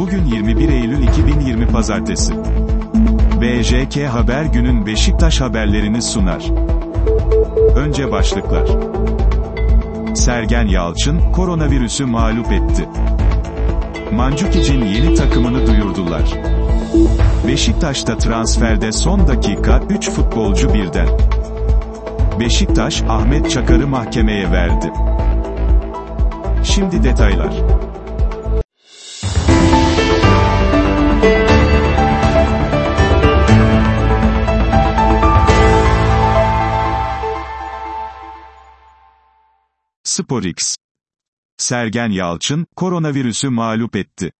Bugün 21 Eylül 2020 Pazartesi. BJK Haber günün Beşiktaş haberlerini sunar. Önce başlıklar. Sergen Yalçın, koronavirüsü mağlup etti. Mancukic'in yeni takımını duyurdular. Beşiktaş'ta transferde son dakika, 3 futbolcu birden. Beşiktaş, Ahmet Çakar'ı mahkemeye verdi. Şimdi detaylar. SporX. Sergen Yalçın, koronavirüsü mağlup etti.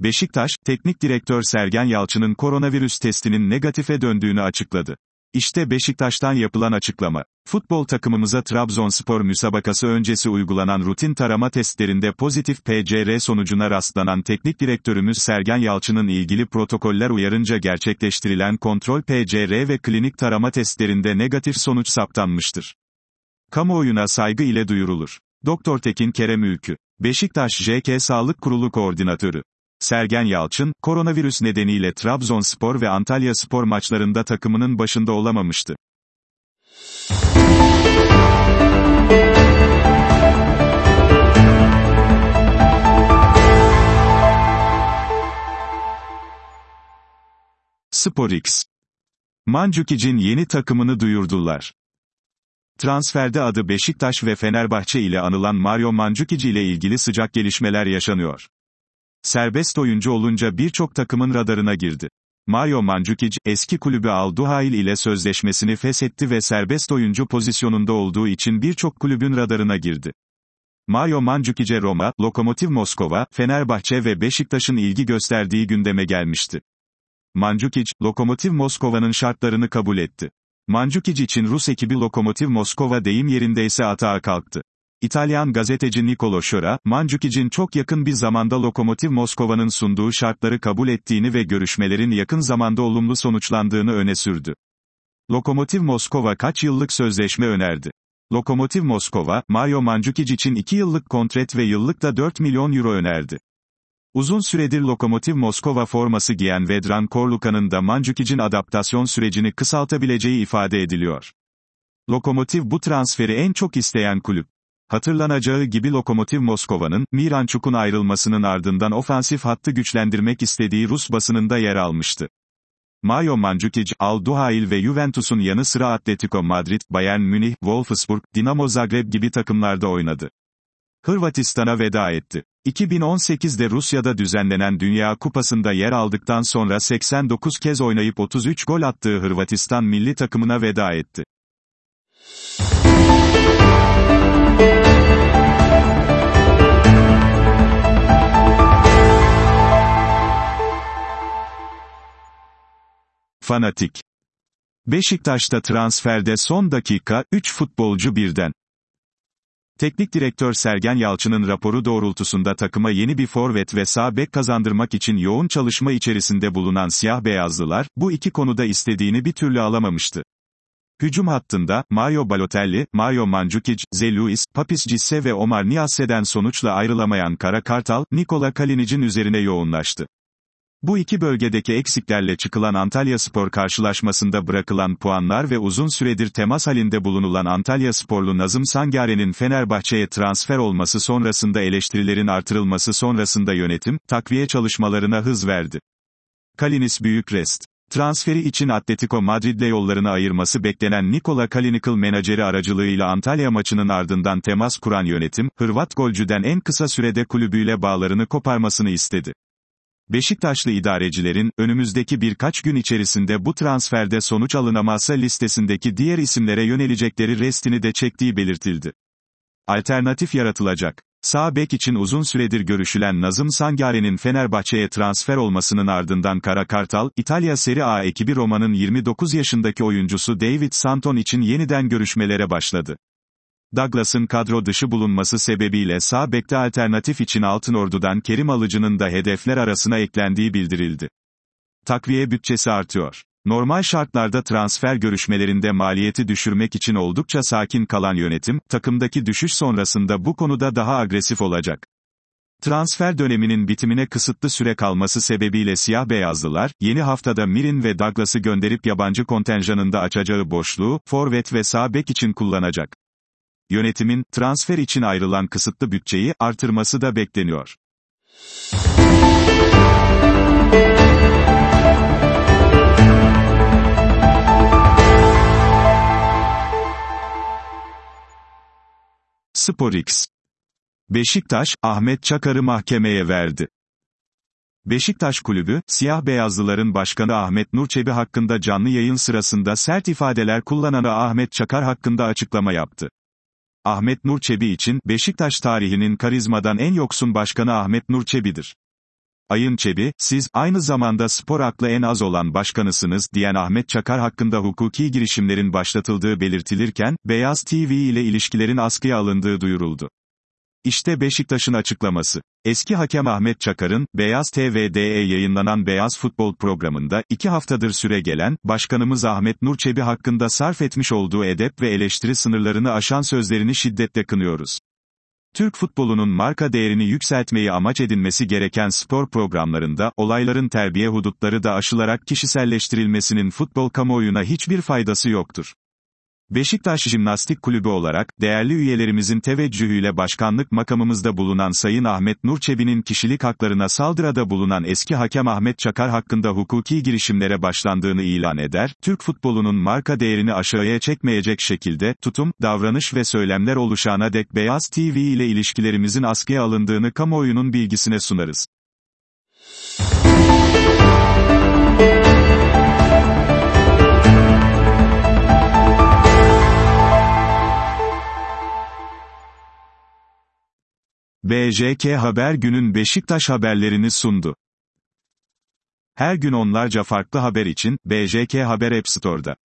Beşiktaş, teknik direktör Sergen Yalçın'ın koronavirüs testinin negatife döndüğünü açıkladı. İşte Beşiktaş'tan yapılan açıklama. Futbol takımımıza Trabzonspor müsabakası öncesi uygulanan rutin tarama testlerinde pozitif PCR sonucuna rastlanan teknik direktörümüz Sergen Yalçın'ın ilgili protokoller uyarınca gerçekleştirilen kontrol PCR ve klinik tarama testlerinde negatif sonuç saptanmıştır. Kamuoyuna saygı ile duyurulur. Doktor Tekin Kerem Ülkü. Beşiktaş JK Sağlık Kurulu Koordinatörü. Sergen Yalçın, koronavirüs nedeniyle Trabzonspor ve Antalya Spor maçlarında takımının başında olamamıştı. SporX. Mancukic'in yeni takımını duyurdular. Transferde adı Beşiktaş ve Fenerbahçe ile anılan Mario Mandzukic ile ilgili sıcak gelişmeler yaşanıyor. Serbest oyuncu olunca birçok takımın radarına girdi. Mario Mandzukic, eski kulübü Al Duhail ile sözleşmesini feshetti ve serbest oyuncu pozisyonunda olduğu için birçok kulübün radarına girdi. Mario Mandzukic'e Roma, Lokomotiv Moskova, Fenerbahçe ve Beşiktaş'ın ilgi gösterdiği gündeme gelmişti. Mandzukic, Lokomotiv Moskova'nın şartlarını kabul etti. Mandzukic için Rus ekibi Lokomotiv Moskova deyim yerindeyse atağa kalktı. İtalyan gazeteci Nicolo Şora, Mandzukic'in çok yakın bir zamanda Lokomotiv Moskova'nın sunduğu şartları kabul ettiğini ve görüşmelerin yakın zamanda olumlu sonuçlandığını öne sürdü. Lokomotiv Moskova kaç yıllık sözleşme önerdi? Lokomotiv Moskova, Mario Mandzukic için 2 yıllık kontrat ve yıllık da 4 milyon euro önerdi. Uzun süredir Lokomotiv Moskova forması giyen Vedran Korluka'nın da Mandzukic'in adaptasyon sürecini kısaltabileceği ifade ediliyor. Lokomotiv bu transferi en çok isteyen kulüp. Hatırlanacağı gibi Lokomotiv Moskova'nın, Miranchuk'un ayrılmasının ardından ofansif hattı güçlendirmek istediği Rus basınında yer almıştı. Mario Mandzukic, Al Duhail ve Juventus'un yanı sıra Atletico Madrid, Bayern Münih, Wolfsburg, Dinamo Zagreb gibi takımlarda oynadı. Hırvatistan'a veda etti. 2018'de Rusya'da düzenlenen Dünya Kupası'nda yer aldıktan sonra 89 kez oynayıp 33 gol attığı Hırvatistan milli takımına veda etti. Fanatik. Beşiktaş'ta transferde son dakika, 3 futbolcu birden. Teknik direktör Sergen Yalçın'ın raporu doğrultusunda takıma yeni bir forvet ve sağ bek kazandırmak için yoğun çalışma içerisinde bulunan siyah beyazlılar, bu iki konuda istediğini bir türlü alamamıştı. Hücum hattında, Mario Balotelli, Mario Mandzukic, Zeluis, Papis Cisse ve Omar Niasse'den sonuçla ayrılamayan Kara Kartal, Nikola Kalinic'in üzerine yoğunlaştı. Bu iki bölgedeki eksiklerle çıkılan Antalya Spor karşılaşmasında bırakılan puanlar ve uzun süredir temas halinde bulunulan Antalya Sporlu Nazım Sangare'nin Fenerbahçe'ye transfer olması sonrasında eleştirilerin artırılması sonrasında yönetim, takviye çalışmalarına hız verdi. Kalinis büyük rest. Transferi için Atletico Madrid'le yollarını ayırması beklenen Nikola Kalinikl menajeri aracılığıyla Antalya maçının ardından temas kuran yönetim, Hırvat golcüden en kısa sürede kulübüyle bağlarını koparmasını istedi. Beşiktaşlı idarecilerin, önümüzdeki birkaç gün içerisinde bu transferde sonuç alınamazsa listesindeki diğer isimlere yönelecekleri restini de çektiği belirtildi. Alternatif yaratılacak. Sağ bek için uzun süredir görüşülen Nazım Sangare'nin Fenerbahçe'ye transfer olmasının ardından Kara Kartal, İtalya Serie A ekibi Roma'nın 29 yaşındaki oyuncusu David Santon için yeniden görüşmelere başladı. Douglas'ın kadro dışı bulunması sebebiyle sağ bekte alternatif için Altınordu'dan Kerim Alıcı'nın da hedefler arasına eklendiği bildirildi. Takviye bütçesi artıyor. Normal şartlarda transfer görüşmelerinde maliyeti düşürmek için oldukça sakin kalan yönetim, takımdaki düşüş sonrasında bu konuda daha agresif olacak. Transfer döneminin bitimine kısıtlı süre kalması sebebiyle siyah beyazlılar, yeni haftada Mirin ve Douglas'ı gönderip yabancı kontenjanında açacağı boşluğu, forvet ve sağ bek için kullanacak. Yönetimin, transfer için ayrılan kısıtlı bütçeyi artırması da bekleniyor. SporX Beşiktaş, Ahmet Çakar'ı mahkemeye verdi. Beşiktaş Kulübü, siyah beyazlıların başkanı Ahmet Nurçebi hakkında canlı yayın sırasında sert ifadeler kullanan Ahmet Çakar hakkında açıklama yaptı. Ahmet Nurçebi için, Beşiktaş tarihinin karizmadan en yoksun başkanı Ahmet Nurçebi'dir. Ayın Çebi, siz, aynı zamanda spor aklı en az olan başkanısınız, diyen Ahmet Çakar hakkında hukuki girişimlerin başlatıldığı belirtilirken, Beyaz TV ile ilişkilerin askıya alındığı duyuruldu. İşte Beşiktaş'ın açıklaması. Eski hakem Ahmet Çakar'ın, Beyaz TV'de yayınlanan Beyaz Futbol programında, iki haftadır süre gelen, Başkanımız Ahmet Nur Çebi hakkında sarf etmiş olduğu edep ve eleştiri sınırlarını aşan sözlerini şiddetle kınıyoruz. Türk futbolunun marka değerini yükseltmeyi amaç edinmesi gereken spor programlarında, olayların terbiye hudutları da aşılarak kişiselleştirilmesinin futbol kamuoyuna hiçbir faydası yoktur. Beşiktaş Jimnastik Kulübü olarak, değerli üyelerimizin teveccühüyle başkanlık makamımızda bulunan Sayın Ahmet Nurçebi'nin kişilik haklarına saldırıda bulunan eski hakem Ahmet Çakar hakkında hukuki girişimlere başlandığını ilan eder, Türk futbolunun marka değerini aşağıya çekmeyecek şekilde, tutum, davranış ve söylemler oluşana dek Beyaz TV ile ilişkilerimizin askıya alındığını kamuoyunun bilgisine sunarız. BJK Haber günün Beşiktaş haberlerini sundu. Her gün onlarca farklı haber için, BJK Haber App Store'da.